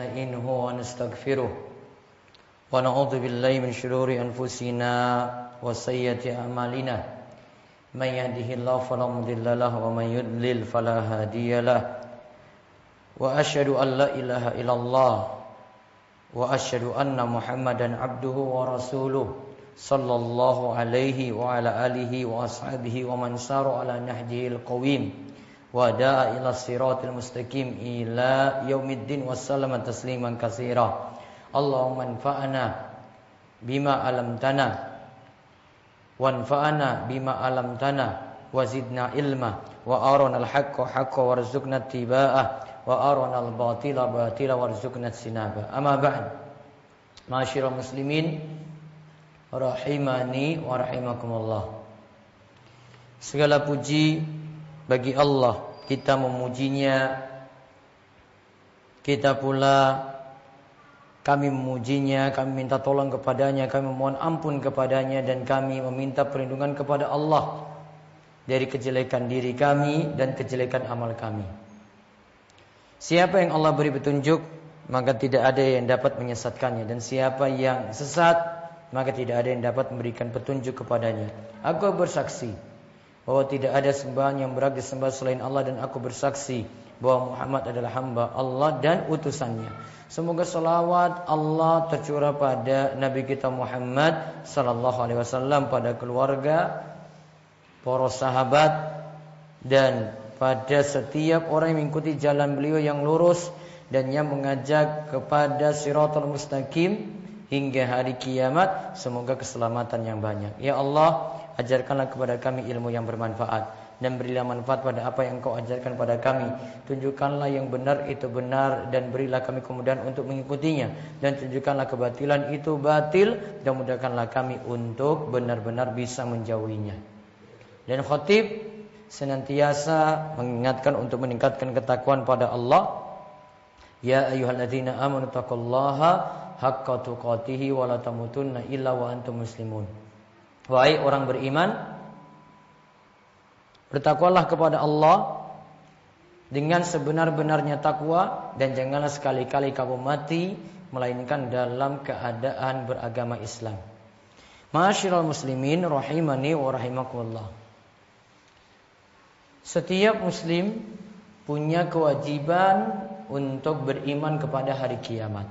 نستعينه ونستغفره ونعوذ بالله من شرور أنفسنا وسيئة أعمالنا من يهده الله فلا مضل له ومن يضلل فلا هادي له وأشهد أن لا إله إلا الله وأشهد أن محمدا عبده ورسوله صلى الله عليه وعلى آله وأصحابه ومن سار على نهجه القويم wa da'a ila siratil mustaqim ila yaumiddin wassalamu tasliman katsira. Allahumma anfa'na bima alamtana wanfa'na bima alamtana wazidna ilma wa arana al-haqqa haqqan warzuqna tibaa wa arana al-batila batila warzuqna sinaba amma ba'd. Ma'asyiral muslimin rahimani wa rahimakumullah. Segala puji bagi Allah kita memujinya. Kita pula kami memujinya kami minta tolong kepadanya kami memohon ampun kepadanya dan kami meminta perlindungan kepada Allah dari kejelekan diri kami dan kejelekan amal kami. Siapa yang Allah beri petunjuk maka tidak ada yang dapat menyesatkannya. Dan siapa yang sesat maka tidak ada yang dapat memberikan petunjuk kepadanya. Aku bersaksi bahwa tidak ada sembahan yang berhak disembah selain Allah dan aku bersaksi bahwa Muhammad adalah hamba Allah dan utusannya. Semoga salawat Allah tercurah pada Nabi kita Muhammad sallallahu alaihi wasallam pada keluarga, para sahabat dan pada setiap orang yang mengikuti jalan beliau yang lurus dan yang mengajak kepada siratal mustaqim hingga hari kiamat semoga keselamatan yang banyak. Ya Allah, Ajarkanlah kepada kami ilmu yang bermanfaat dan berilah manfaat pada apa yang Engkau ajarkan pada kami. Tunjukkanlah yang benar itu benar dan berilah kami kemudahan untuk mengikutinya dan tunjukkanlah kebatilan itu batil dan mudahkanlah kami untuk benar-benar bisa menjauhinya. Dan khatib senantiasa mengingatkan untuk meningkatkan ketakwaan pada Allah. Ya ayyuhalladzina amanu taqullaha haqqa tuqatih wa la tamutunna illa wa antum muslimun. Wahai orang beriman, bertakwalah kepada Allah dengan sebenar-benarnya takwa dan janganlah sekali-kali kamu mati melainkan dalam keadaan beragama Islam. Masyiral muslimin rahimani wa rahimakumullah. Setiap muslim punya kewajiban untuk beriman kepada hari kiamat.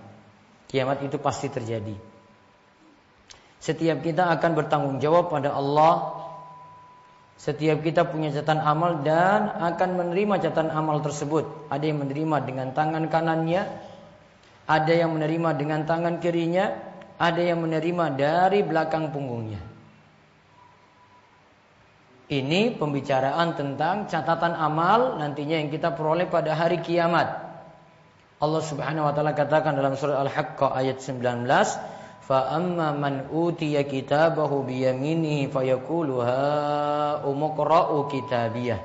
Kiamat itu pasti terjadi. Setiap kita akan bertanggung jawab pada Allah. Setiap kita punya catatan amal dan akan menerima catatan amal tersebut. Ada yang menerima dengan tangan kanannya, ada yang menerima dengan tangan kirinya, ada yang menerima dari belakang punggungnya. Ini pembicaraan tentang catatan amal nantinya yang kita peroleh pada hari kiamat. Allah Subhanahu wa taala katakan dalam surah Al-Haqqah ayat 19, Amma man utiya kitabahu biyaminihi fayaqulu ha umqra'u kitabiyah.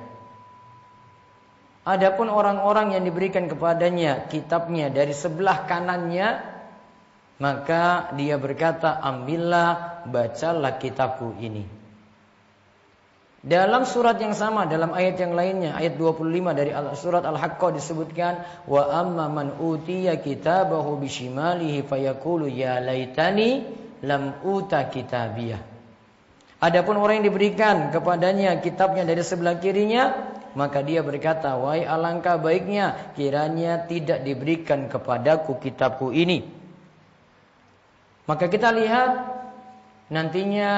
Adapun orang-orang yang diberikan kepadanya kitabnya dari sebelah kanannya, maka dia berkata, "Ambillah, bacalah kitabku ini." Dalam surat yang sama, dalam ayat yang lainnya, ayat 25 dari surat Al-Haqqah disebutkan, Wa amma man utiya kitabahu bishimalihi fayaqulu ya laitani lam uta kitabiyah. Adapun orang yang diberikan kepadanya kitabnya dari sebelah kirinya, maka dia berkata, Wahai alangkah baiknya, kiranya tidak diberikan kepadaku kitabku ini. Maka kita lihat nantinya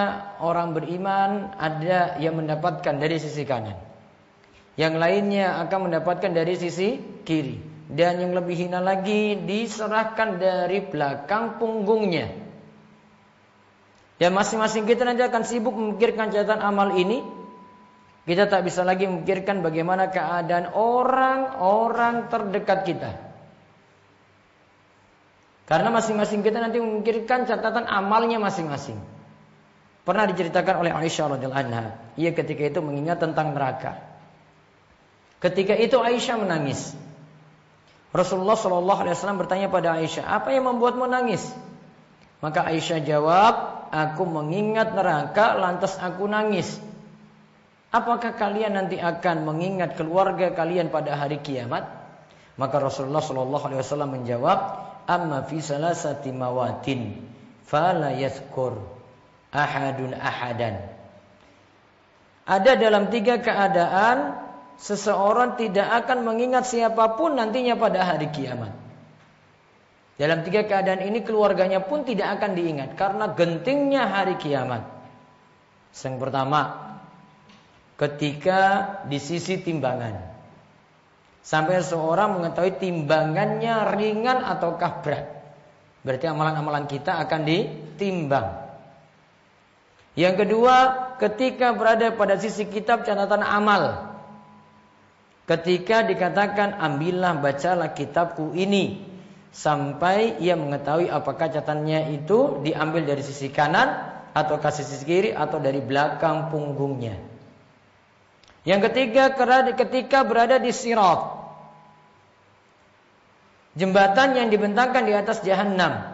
orang beriman ada yang mendapatkan dari sisi kanan. Yang lainnya akan mendapatkan dari sisi kiri. Dan yang lebih hina lagi diserahkan dari belakang punggungnya. Dan masing-masing kita nanti akan sibuk memikirkan catatan amal ini. Kita tak bisa lagi memikirkan bagaimana keadaan orang-orang terdekat kita. Karena masing-masing kita nanti memikirkan catatan amalnya masing-masing. Pernah diceritakan oleh Aisyah radhiyallahu anha, ia ketika itu mengingat tentang neraka. Ketika itu Aisyah menangis. Rasulullah Shallallahu alaihi wasallam bertanya pada Aisyah, "Apa yang membuatmu nangis?" Maka Aisyah jawab, "Aku mengingat neraka lantas aku nangis." Apakah kalian nanti akan mengingat keluarga kalian pada hari kiamat? Maka Rasulullah Shallallahu alaihi wasallam menjawab, "Amma fi salasati mawatin fala yadhkur ahadun ahadan." Ada dalam tiga keadaan seseorang tidak akan mengingat siapa pun nantinya pada hari kiamat. Dalam tiga keadaan ini keluarganya pun tidak akan diingat karena gentingnya hari kiamat. Yang pertama, ketika di sisi timbangan. Sampai seorang mengetahui timbangannya ringan ataukah berat. Berarti amalan-amalan kita akan ditimbang. Yang kedua, ketika berada pada sisi kitab catatan amal. Ketika dikatakan ambillah bacalah kitabku ini sampai ia mengetahui apakah catatannya itu diambil dari sisi kanan atau sisi kiri atau dari belakang punggungnya. Yang ketiga ketika berada di sirat. Jembatan yang dibentangkan di atas jahanam.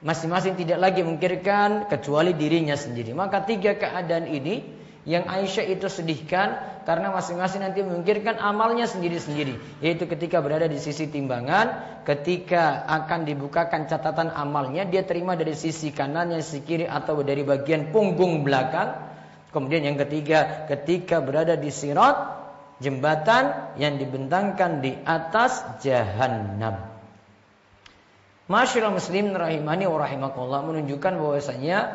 Masing-masing tidak lagi memikirkan kecuali dirinya sendiri. Maka tiga keadaan ini yang Aisyah itu sedihkan karena masing-masing nanti memikirkan amalnya sendiri-sendiri. Yaitu ketika berada di sisi timbangan, ketika akan dibukakan catatan amalnya, dia terima dari sisi kanannya, sisi kiri atau dari bagian punggung belakang. Kemudian yang ketiga, ketika berada di sirat, jembatan yang dibentangkan di atas jahanam. Masyaallah muslim rahimani wa rahimakumullah menunjukkan bahwasanya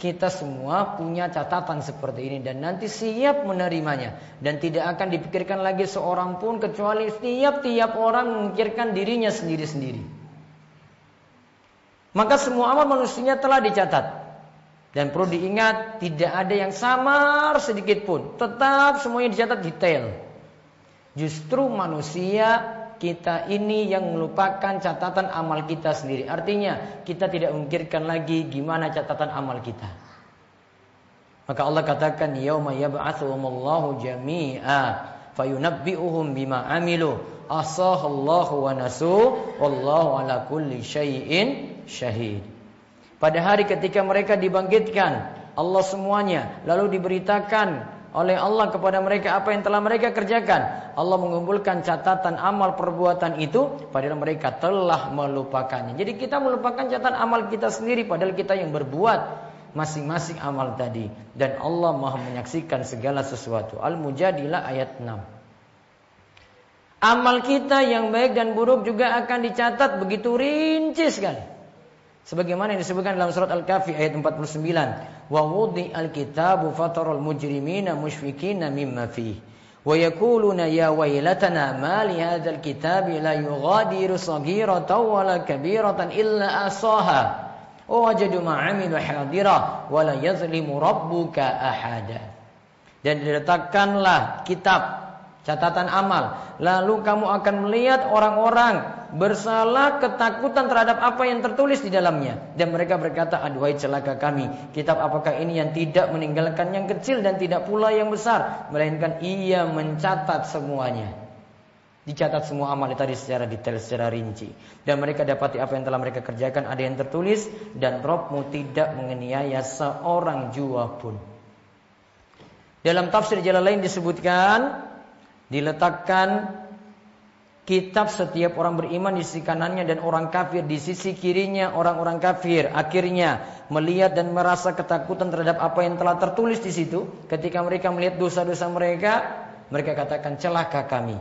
kita semua punya catatan seperti ini dan nanti siap menerimanya dan tidak akan dipikirkan lagi seorang pun kecuali setiap tiap orang memikirkan dirinya sendiri-sendiri. Maka semua amal manusia telah dicatat. Dan perlu diingat, tidak ada yang samar sedikit pun. Tetap semuanya dicatat detail. Justru manusia kita ini yang melupakan catatan amal kita sendiri. Artinya, kita tidak memikirkan lagi gimana catatan amal kita. Maka Allah katakan, "Yauma yab'atsuhumullahu jami'a fayunabbi'uhum bima 'amilu." Asahallahu wa nasu wallahu ala kulli syai'in syahid. Pada hari ketika mereka dibangkitkan, Allah semuanya lalu diberitakan oleh Allah kepada mereka apa yang telah mereka kerjakan. Allah mengumpulkan catatan amal perbuatan itu padahal mereka telah melupakannya. Jadi kita melupakan catatan amal kita sendiri padahal kita yang berbuat masing-masing amal tadi dan Allah Maha menyaksikan segala sesuatu. Al-Mujadilah ayat 6. Amal kita yang baik dan buruk juga akan dicatat begitu rinci sekali. Sebagaimana yang disebutkan dalam surat Al-Kahfi ayat 49. Wa wudi al-kitabu fataral mujrimina musyfikina mimma fih. Wa yakuluna ya wailatana ma li hadzal kitabi la yughadiru saghiratan wa la kabiratan illa asaha. Wajadu ma'amilu hadira wa la yazlimu rabbuka ahada. Dan diletakkanlah kitab catatan amal. Lalu kamu akan melihat orang-orang bersalah ketakutan terhadap apa yang tertulis di dalamnya. Dan mereka berkata, aduhai celaka kami. Kitab apakah ini yang tidak meninggalkan yang kecil dan tidak pula yang besar. Melainkan ia mencatat semuanya. Dicatat semua amal tadi secara detail, secara rinci. Dan mereka dapati apa yang telah mereka kerjakan ada yang tertulis. Dan Robmu tidak menganiaya seorang jua pun. Dalam tafsir jalan lain disebutkan diletakkan kitab setiap orang beriman di sisi kanannya dan orang kafir di sisi kirinya orang-orang kafir. Akhirnya melihat dan merasa ketakutan terhadap apa yang telah tertulis di situ. Ketika mereka melihat dosa-dosa mereka mereka katakan celaka kami.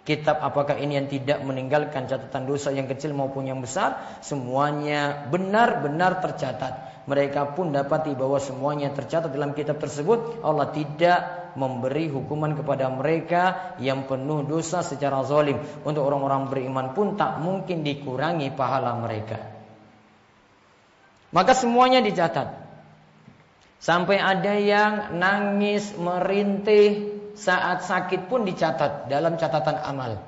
Kitab apakah ini yang tidak meninggalkan catatan dosa yang kecil maupun yang besar? Semuanya benar-benar tercatat. Mereka pun dapati bahwa semuanya tercatat dalam kitab tersebut. Allah tidak memberi hukuman kepada mereka yang penuh dosa secara zalim. Untuk orang-orang beriman pun tak mungkin dikurangi pahala mereka. Maka semuanya dicatat. Sampai ada yang nangis, merintih saat sakit pun dicatat dalam catatan amal.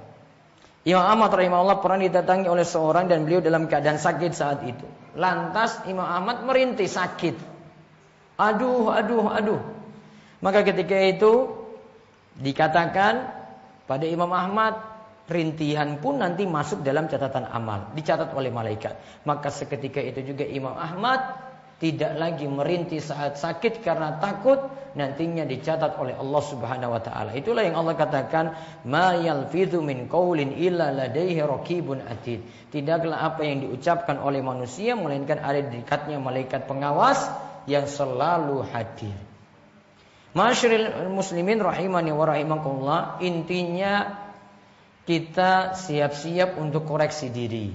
Imam Ahmad rahimahullah pernah didatangi oleh seorang dan beliau dalam keadaan sakit saat itu. Lantas Imam Ahmad merintih sakit. Aduh, aduh, aduh. Maka ketika itu dikatakan pada Imam Ahmad rintihan pun nanti masuk dalam catatan amal, dicatat oleh malaikat. Maka seketika itu juga Imam Ahmad tidak lagi merintih saat sakit karena takut nantinya dicatat oleh Allah Subhanahu wa taala. Itulah yang Allah katakan, "Ma yalfidhu min qaulin illa ladaihi raqibun atid." Tidaklah apa yang diucapkan oleh manusia melainkan ada di dekatnya malaikat pengawas yang selalu hadir. Masyarul muslimin rahimani wa rahimakumullah, intinya kita siap-siap untuk koreksi diri.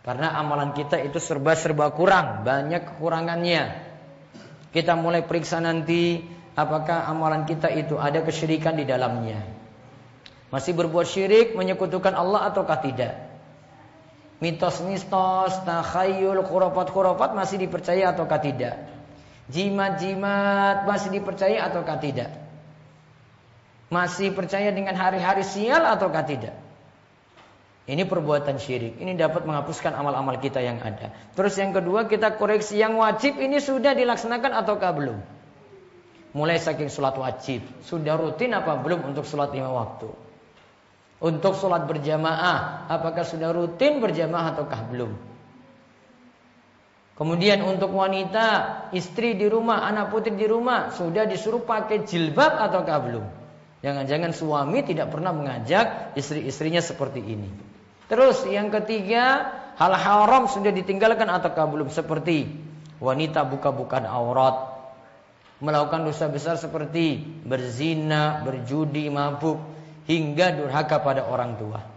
Karena amalan kita itu serba-serba kurang, banyak kekurangannya. Kita mulai periksa nanti apakah amalan kita itu ada kesyirikan di dalamnya. Masih berbuat syirik, menyekutukan Allah ataukah tidak? Mitos-mitos, takhayul, khurafat-khurafat masih dipercaya ataukah tidak? Jimat-jimat masih dipercaya ataukah tidak? Masih percaya dengan hari-hari sial ataukah tidak? Ini perbuatan syirik. Ini dapat menghapuskan amal-amal kita yang ada. Terus yang kedua kita koreksi yang wajib ini sudah dilaksanakan ataukah belum? Mulai saking sholat wajib. Sudah rutin apa belum untuk sholat lima waktu? Untuk sholat berjamaah. Apakah sudah rutin berjamaah ataukah belum? Kemudian untuk wanita, istri di rumah, anak putri di rumah. Sudah disuruh pakai jilbab ataukah belum? Jangan-jangan suami tidak pernah mengajak istri-istrinya seperti ini. Terus yang ketiga, hal haram sudah ditinggalkan ataukah belum seperti wanita buka-bukaan aurat, melakukan dosa besar seperti berzina, berjudi, mabuk, hingga durhaka pada orang tua.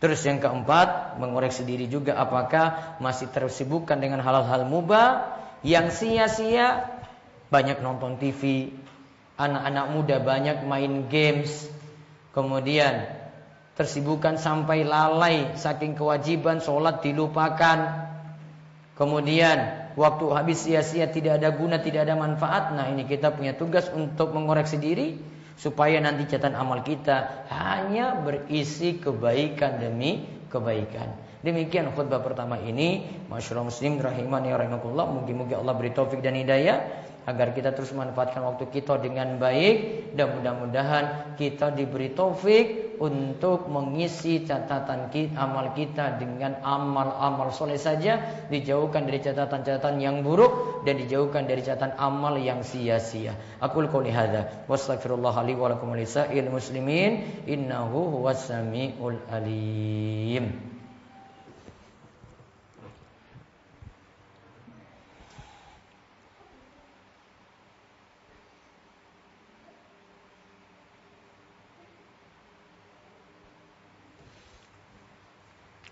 Terus yang keempat, mengoreksi diri juga apakah masih tersibukkan dengan hal-hal mubah yang sia-sia, banyak nonton TV, anak-anak muda banyak main games, kemudian tersibukan sampai lalai saking kewajiban sholat dilupakan. Kemudian waktu habis sia-sia tidak ada guna, tidak ada manfaat. Nah ini kita punya tugas untuk mengoreksi diri supaya nanti catatan amal kita hanya berisi kebaikan demi kebaikan. Demikian khutbah pertama ini, masyarakat muslim rahimani rahimakumullah. Mungkin-mungkin Allah beri taufik dan hidayah agar kita terus memanfaatkan waktu kita dengan baik dan mudah-mudahan kita diberi taufik untuk mengisi catatan kita, amal kita dengan amal-amal soleh saja dijauhkan dari catatan-catatan yang buruk dan dijauhkan dari catatan amal yang sia-sia. Aku qouli hadza wastaghfirullah li wa lakum muslimin innahu huwas samiul alim.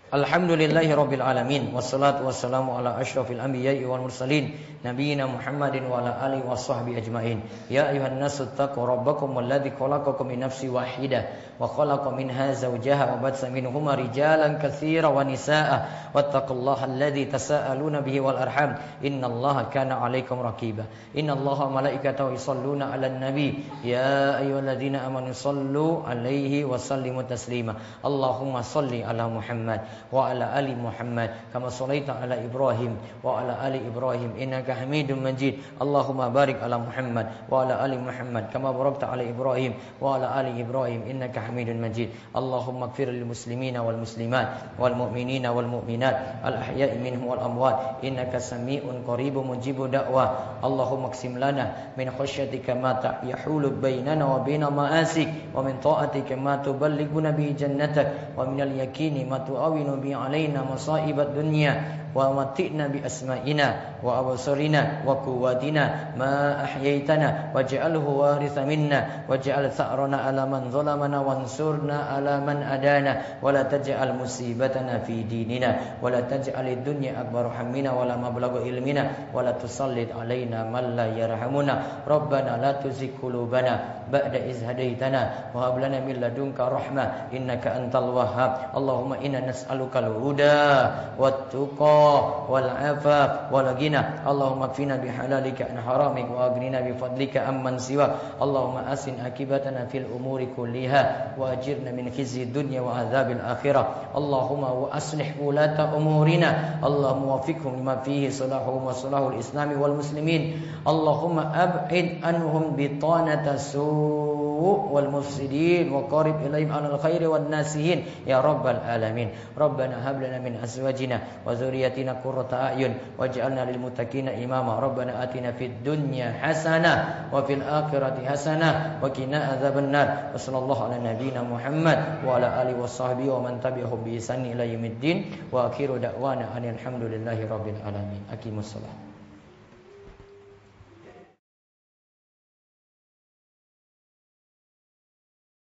Alhamdulillahi rabbil alamin wassalatu wassalamu ala asyrafil anbiya'i wal mursalin nabiyina Muhammadin wa ala alihi washabbihi ajmain ya ayuhan nasu taqu rabbakum alladzi khalaqakum min nafsin wahidah wa khalaqa minha zawjaha wa batsa minhuma rijalan katsiran wa nisaa'a wattaqullaha alladzi tasaaluna bihi wal arham innallaha kana 'alaikum raqiba innallaha wa malaikatahu yusalluna 'alan nabi ya ayyuhalladzina amanu sallu 'alaihi wa sallimu taslima Allahumma salli ala Muhammad وعلى آل محمد كما صليت على إبراهيم وعلى آل إبراهيم إنك حميد مجيد اللهم بارك على محمد وعلى آل محمد كما باركت على إبراهيم وعلى آل إبراهيم إنك حميد مجيد اللهم اغفر للمسلمين والمسلمات والمؤمنين والمؤمنات الأحياء منهم والأموات إنك سميع قريب مجيب دعوة اللهم اقسم لنا من خشيتك ما يحول بيننا وبين مآسيك ومن طاعتك ما تبلغنا به جنتك ومن اليقين ما تؤون به علينا مصائب الدنيا ومتئنا بأسمائنا وأبصارنا وقواتنا ما أحييتنا واجعله وارث منا واجعل ثأرنا على من ظلمنا وانصرنا على من أدانا ولا تجعل مصيبتنا في ديننا ولا تجعل الدنيا أكبر همنا ولا مبلغ علمنا ولا تسلط علينا من لا يرحمنا ربنا لا تزغ قلوبنا ba'da iz hadaitana wa hab lana min ladunka rahmah innaka antal wahhab. Allahumma inna nas'alukal huda wat tuqa wal afaf wal ghina. Allahumma kfina an haramik wa aghnina bi fadlika amman siwak Allahumma asin akibatana fil umuri wa ajirna min khizyi dunya wa akhirah. Allahumma wa aslih ulata umurina. Allahumma wafiqhum lima fihi wal muslimin. Allahumma ab'id anhum bitanata والمفسدين وقارب إليهم على الخير والناسين يا رب العالمين. ربنا هب لنا من أزواجنا وذريتنا قرة أعين واجعلنا للمتقين إماما. ربنا آتنا في الدنيا حسنة وفي الآخرة حسنة وقنا عذاب النار. وصلى الله على نبينا محمد وعلى آله وصحبه ومن تبعهم بإحسان إلى يوم الدين. وآخر دعوانا أن الحمد لله رب العالمين. أقيموا الصلاة.